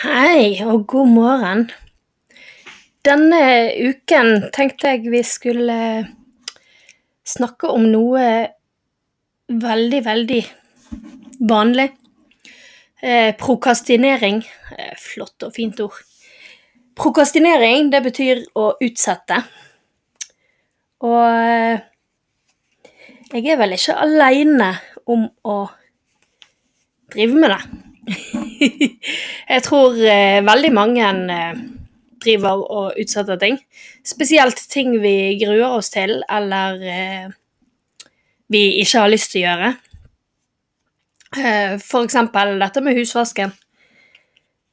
Hei og god morgen. Denne uken tenkte jeg vi skulle snakke om noe veldig, veldig vanlig. Eh, prokastinering. Eh, flott og fint ord. Prokastinering, det betyr å utsette. Og eh, jeg er vel ikke aleine om å drive med det. jeg tror eh, veldig mange eh, driver og utsetter ting. Spesielt ting vi gruer oss til, eller eh, vi ikke har lyst til å gjøre. Eh, for eksempel dette med husvasken.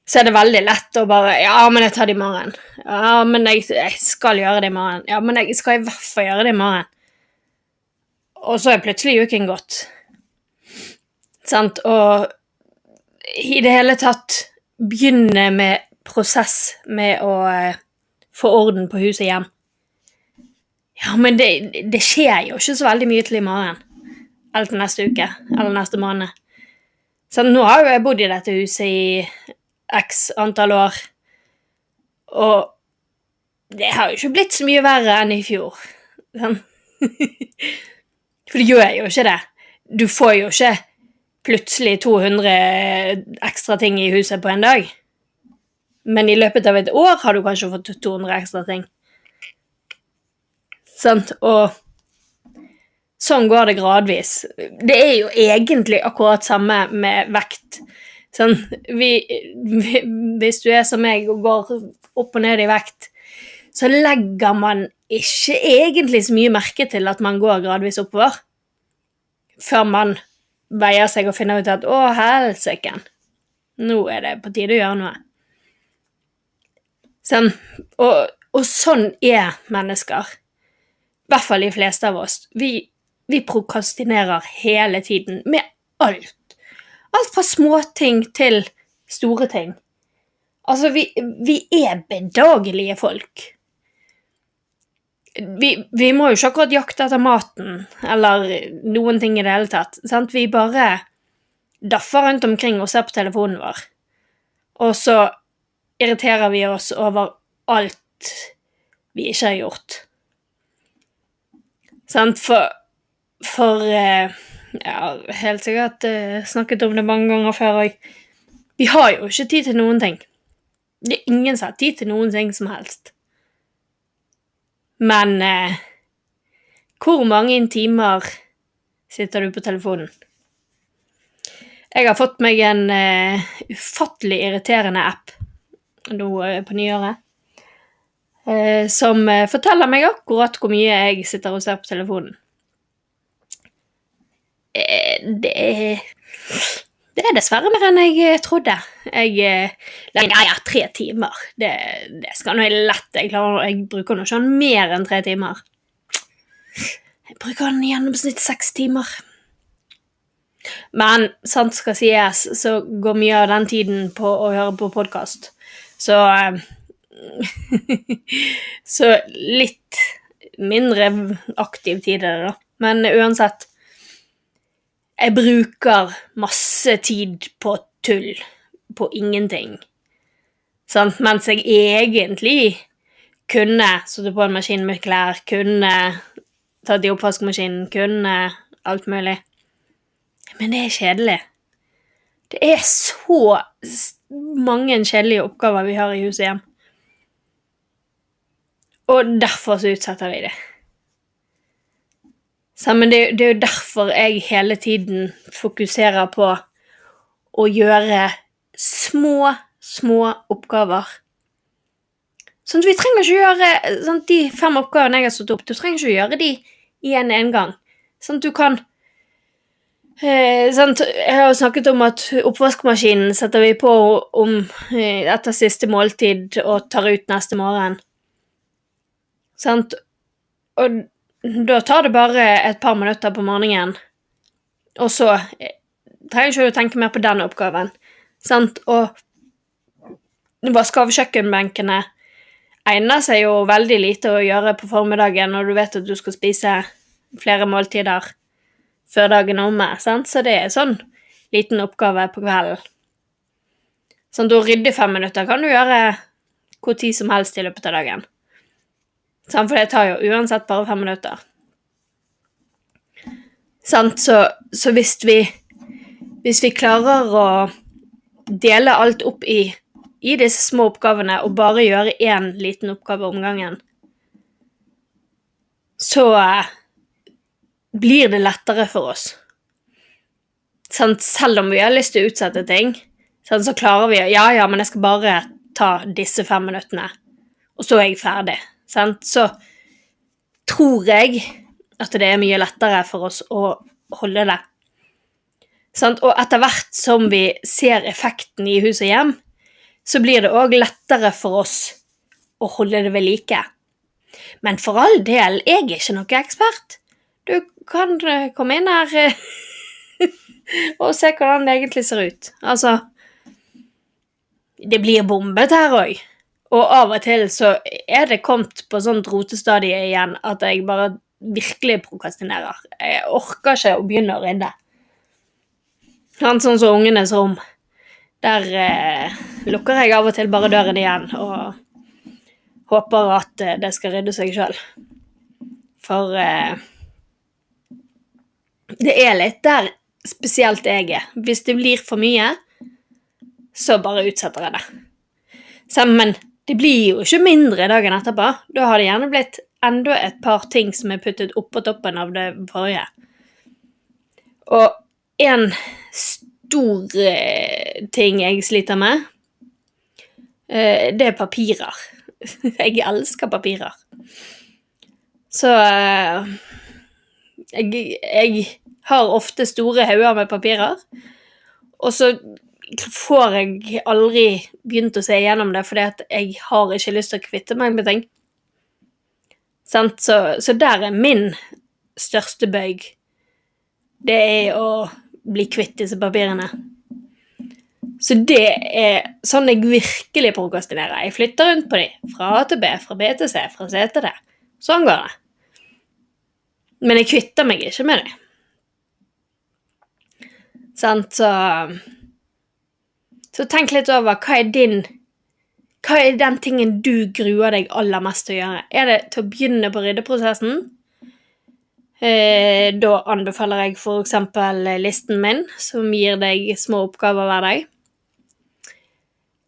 Så er det veldig lett å bare Ja, men jeg tar det i morgen. Ja, men jeg, jeg skal gjøre det i morgen. Ja, men jeg skal i hvert fall gjøre det i morgen. Og så er plutselig uken gått. Sant? Og i det hele tatt begynne med prosess med å eh, få orden på huset hjem. Ja, men det, det skjer jo ikke så veldig mye til i morgen. Eller til neste uke. Eller neste måned. Så nå har jo jeg bodd i dette huset i x antall år, og det har jo ikke blitt så mye verre enn i fjor. For det gjør jo ikke det. Du får jo ikke plutselig 200 ekstra ting i huset på en dag. Men i løpet av et år har du kanskje fått 200 ekstra ting. Sant? Og Sånn går det gradvis. Det er jo egentlig akkurat samme med vekt. Sånn, vi, vi, hvis du er som meg og går opp og ned i vekt, så legger man ikke egentlig så mye merke til at man går gradvis oppover, før man veier seg og finner ut at 'Å, helsike, nå er det på tide å gjøre noe'. Sånn, og, og sånn er mennesker. I hvert fall de fleste av oss. Vi vi prokrastinerer hele tiden med alt. Alt fra småting til store ting. Altså, vi, vi er bedagelige folk. Vi, vi, må jo ikke akkurat jakte etter maten eller noen ting i det hele tatt. Sant? Vi bare daffer rundt omkring og ser på telefonen vår. Og så irriterer vi oss over alt vi ikke har gjort. Sant? For for eh, Ja, helt sikkert eh, snakket om det mange ganger før òg. Vi har jo ikke tid til noen ting. Det er ingen som har tid til noen ting som helst. Men eh, hvor mange timer sitter du på telefonen? Jeg har fått meg en eh, ufattelig irriterende app nå uh, på nyåret. Uh, som forteller meg akkurat hvor mye jeg sitter og ser på telefonen. Eh, det det er dessverre mer enn jeg eh, trodde. Jeg legger Ja, ja, tre timer. Det, det skal nå lett. Jeg, klarer, jeg bruker nå ikke den mer enn tre timer. Jeg bruker den i gjennomsnitt seks timer. Men sant skal sies, så går mye av den tiden på å høre på podkast. Så Så litt mindre aktiv tid er det, da. Men uansett jeg bruker masse tid på tull, på ingenting. Sant? Mens jeg egentlig kunne sittet på en maskin med klær, kunne tatt i oppvaskmaskinen, kunne alt mulig. Men det er kjedelig. Det er så mange kjedelige oppgaver vi har i huset hjem. Og derfor så utsetter vi det. Så, men det, det, er jo derfor jeg hele tiden fokuserer på å gjøre små, små oppgaver. Sånn, at vi trenger ikke gjøre sånn, de fem oppgavene jeg har satt opp, du trenger ikke gjøre de igjen en gang. Sånn, at du kan Eh, sant? Jeg har jo snakket om at oppvaskmaskinen setter vi på om, eh, etter siste måltid og tar ut neste morgen. Sant? Og da tar det bare et par minutter på morgenen, og så eh, trenger du ikke å tenke mer på den oppgaven. Sant? Og vaske av kjøkkenbenkene egner seg jo veldig lite å gjøre på formiddagen når du vet at du skal spise flere måltider før dagen er omme, sant? så det er sånn liten oppgave på kvelden. Sånn, å rydde fem minutter kan du gjøre hvor tid som helst i løpet av dagen. For det tar jo uansett bare fem minutter. Sant, så, så hvis vi hvis vi klarer å dele alt opp i, i disse små oppgavene og bare gjøre én liten oppgave om gangen, så eh, blir det lettere for oss. Sant, selv om vi har lyst til å utsette ting, sant, så klarer vi å Ja, ja, men jeg skal bare ta disse fem minuttene, og så er jeg ferdig. Sant? Så tror jeg at det er mye lettere for oss å holde det Sant? Og etter hvert som vi ser effekten i hus og hjem, så blir det òg lettere for oss å holde det ved like. Men for all del, jeg er ikke noen ekspert. Du kan eh, komme inn her eh, og se hvordan det egentlig ser ut. Altså Det blir bombet her òg. Og av og til så er det kommet på sånt rotestadie igjen at jeg bare virkelig prokrastinerer. Jeg orker ikke å begynne å rydde. Sånn som ungenes rom. Der eh, lukker jeg av og til bare døren igjen og håper at eh, det skal rydde seg sjøl. For eh, det er litt der spesielt jeg er. Hvis det blir for mye, så bare utsetter jeg det. Så, men det blir jo ikke mindre dagen etterpå. Da har det gjerne blitt enda et par ting som er puttet oppå toppen av det forrige. Og en stor eh, ting jeg sliter med, eh, det er papirer. jeg elsker papirer. Så eh, jeg, jeg, har ofte store hauger med papirer, og så får jeg aldri begynt å se igjennom det, fordi at jeg har ikke lyst til å kvitte meg med ting. Så, så der er min største bøyg. Det er å bli kvitt disse papirene. Så det er sånn jeg virkelig prokrastinerer. Jeg flytter rundt på dem. Fra A til B, fra B til C, fra C til D. Sånn går det. Men jeg kvitter meg ikke med dem. Sant, så Så tenk litt over hva er din Hva er den tingen du gruer deg aller mest til å gjøre? Er det til å begynne på ryddeprosessen? Eh, da anbefaler jeg f.eks. listen min, som gir deg små oppgaver hver dag.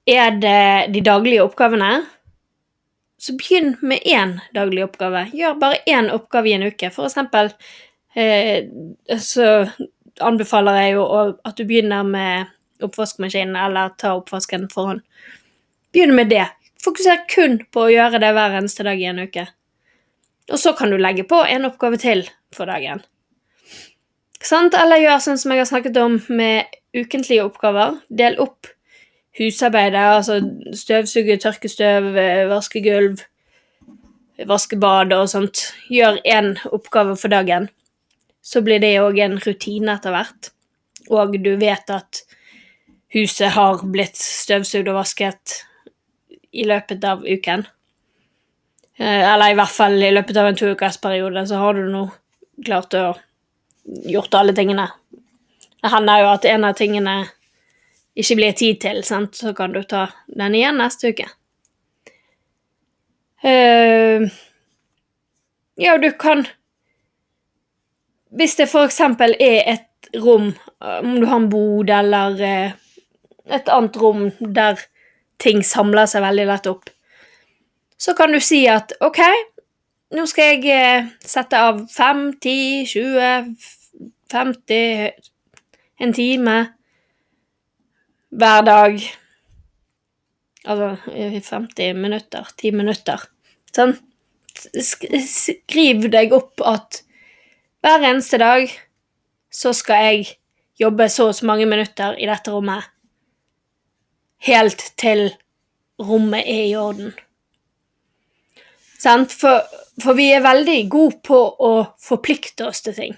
Er det de daglige oppgavene, så begynn med én daglig oppgave. Gjør bare én oppgave i en uke. For eksempel eh, så anbefaler jeg jo at du begynner med oppvaskmaskinen, eller ta oppvasken for hånd. Begynn med det. Fokuser kun på å gjøre det hver eneste dag i en uke. Og så kan du legge på en oppgave til for dagen. Sant? Eller gjør sånn som jeg har snakket om med ukentlige oppgaver. Del opp husarbeidet, altså støvsuge, tørke støv, vaske gulv, vaske bad og sånt. Gjør én oppgave for dagen. Så blir det òg en rutine etter hvert. Og du vet at huset har blitt støvsugd og vasket i løpet av uken. Eh, eller i hvert fall i løpet av en to ukers så har du nå klart å gjort alle tingene. Det hender jo at en av tingene ikke blir tid til, sant? så kan du ta den igjen neste uke. Uh, ja, du kan Hvis det eksempel er et rom, om du har en bod eller uh, et annet rom der ting samler seg veldig lett opp, så kan du si at OK, nå skal jeg eh, sette av 5, 10, 20, 50 En time hver dag. Altså 50 minutter, 10 minutter. Sånn. Skriv deg opp at hver eneste dag så skal jeg jobbe så og så mange minutter i dette rommet. Helt til rommet er i orden. For, for vi er veldig gode på å forplikte oss til ting.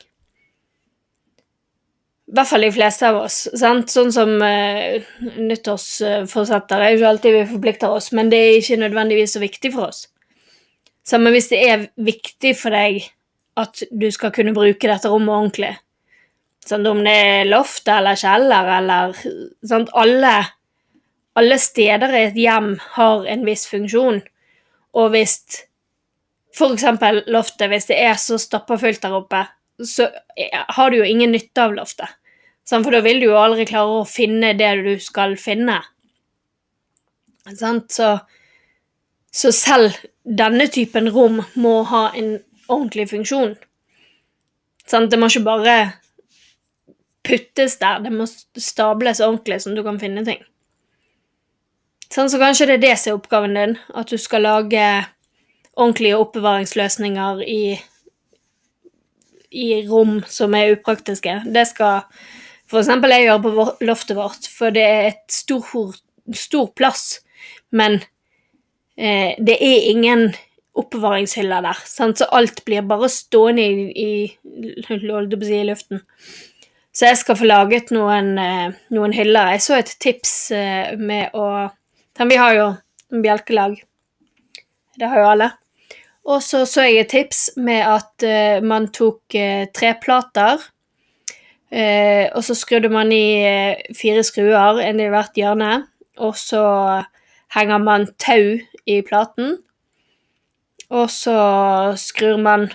I hvert fall de fleste av oss. Sant? Sånn som uh, nyttårsforsetter er jo ikke alltid vi forplikter oss, men det er ikke nødvendigvis så viktig for oss. Samme hvis det er viktig for deg at du skal kunne bruke dette rommet ordentlig. Sånn, om det er loft eller kjeller eller sant? alle, alle steder i et hjem har en viss funksjon. Og hvis eksempel loftet, hvis det er så stappfullt der oppe, så har du jo ingen nytte av loftet. For da vil du jo aldri klare å finne det du skal finne. Så, så selv denne typen rom må ha en ordentlig funksjon. Det må ikke bare puttes der, det må stables ordentlig, sånn at du kan finne ting. Sånn, så kanskje det er det som er oppgaven din, at du skal lage ordentlige oppbevaringsløsninger i, i rom som er upraktiske. Det skal f.eks. jeg gjøre på loftet vårt, for det er et stor, stor plass, men eh, det er ingen oppbevaringshyller der, sant? så alt blir bare stående i, i, i luften. Så jeg skal få laget noen, eh, noen hyller. Jeg så et tips eh, med å Vi har jo en bjelkelag. Det har jo alle. Og så så jeg et tips med at uh, man tok uh, treplater, uh, og så skrudde man i fire skruer, en i hvert hjørne, og så henger man tau i platen, og så skrur man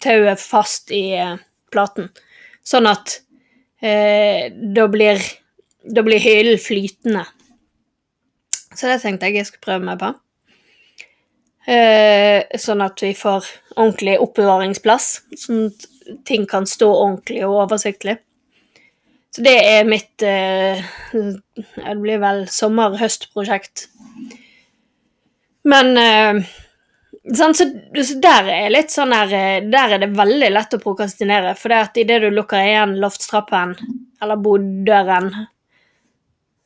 tauet fast i platen, sånn at da blir da blir hyllen flytende. Så det tenkte jeg jeg skulle prøve meg på. Eh, sånn at vi får ordentlig oppbevaringsplass, sånn at ting kan stå ordentlig og oversiktlig. Så det er mitt eh, Det blir vel sommer-høst-prosjekt. Men eh, sånn, så, så, der er litt sånn her eh, Der er det veldig lett å prokastinere. For det at idet du lukker igjen loftstrappen eller boddøren,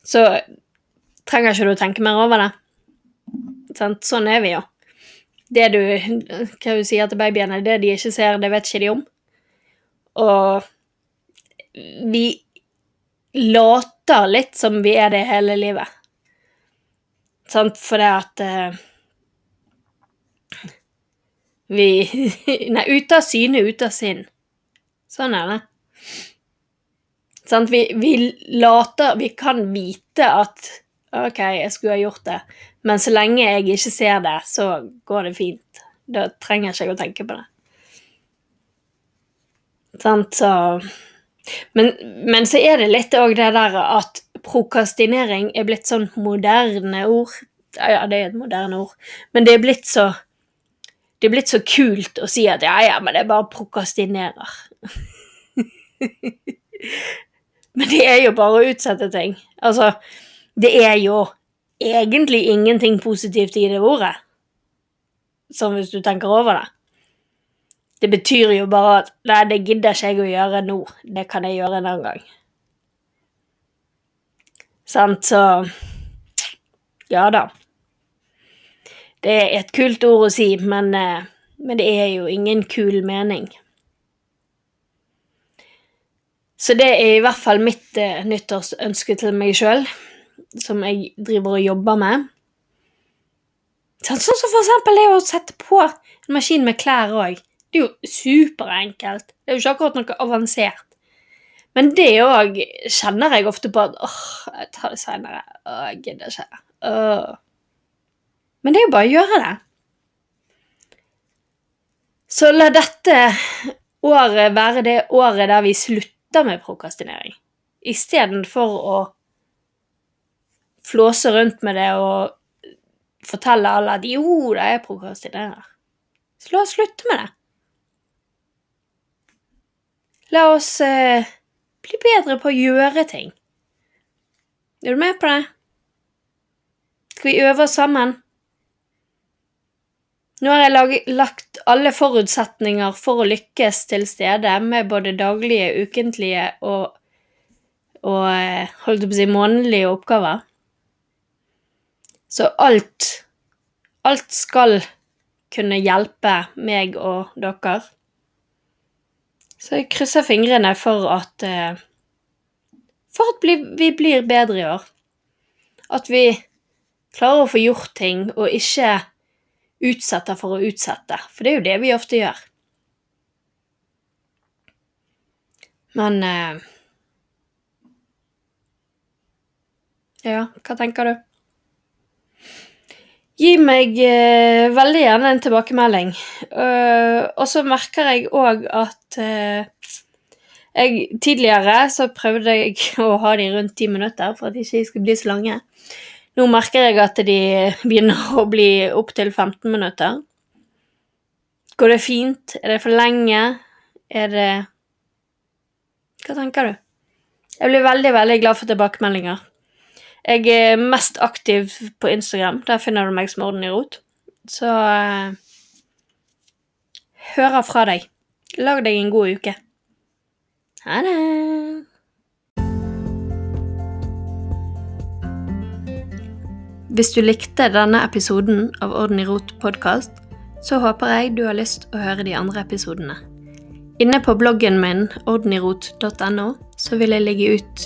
så trenger ikke du å tenke mer over det. Sånn, er vi jo det du Hva du sier til babyene, det de ikke ser, det vet ikke de om. Og vi later litt som vi er det hele livet. Sant, for det at uh, Vi Nei, ute av syne, ute av sinn. Sånn er det. Sant, vi, vi later Vi kan vite at OK, jeg skulle ha gjort det, men så lenge jeg ikke ser det, så går det fint. Da trenger ikke jeg å tenke på det. Sant, så men, men, så er det litt òg det der at prokastinering er blitt sånn moderne ord. Ja, det er et moderne ord, men det er blitt så Det er blitt så kult å si at ja, ja, men det er bare prokastinerer. men det er jo bare å utsette ting. Altså, det er jo egentlig ingenting positivt i det ordet. Sånn hvis du tenker over det. Det betyr jo bare at nei, det gidder ikke jeg å gjøre nå, det kan jeg gjøre en annen gang. Sant, så Ja da. Det er et kult ord å si, men, eh, men det er jo ingen kul mening. Så det er i hvert fall mitt eh, nyttårsønske til meg sjøl som jeg driver og jobber med. Sånn som for eksempel det å sette på en maskin med klær òg. Det er jo superenkelt. Det er jo ikke akkurat noe avansert. Men det òg kjenner jeg ofte på at åh, jeg tar det seinere. Jeg gidder ikke. Åh. Men det er jo bare å gjøre det. Så la dette året være det året der vi slutter med prokastinering. Istedenfor å flåse rundt med det og fortelle alle at jo det er prokrastinerer. Så la oss slutte med det. La oss eh, bli bedre på å gjøre ting. Er du med på det? Skal vi øve oss sammen? Nå har jeg lag, lagt alle forutsetninger for å lykkes til stede med både daglige, ukentlige og og eh, holdt på å si månedlige oppgaver. Så alt Alt skal kunne hjelpe meg og dere. Så jeg krysser fingrene for at eh, For at vi blir bedre i år. At vi klarer å få gjort ting og ikke utsetter for å utsette. For det er jo det vi ofte gjør. Men eh, Ja, hva tenker du? Gi meg eh, veldig gjerne en tilbakemelding. Uh, og så merker jeg òg at uh, jeg, Tidligere så prøvde jeg å ha de rundt ti minutter for at de ikke skulle bli så lange. Nå merker jeg at de begynner å bli opptil 15 minutter. Går det fint? Er det for lenge? Er det Hva tenker du? Jeg blir veldig, veldig glad for tilbakemeldinger. Jeg er mest aktiv på Instagram. Der finner du meg som Orden i rot. Så uh, hører fra deg. Lag deg en god uke. Ha det. Hvis du likte denne episoden av Orden i rot podkast, så håper jeg du har lyst å høre de andre episodene. Inne på bloggen min ordenirot.no så vil jeg legge ut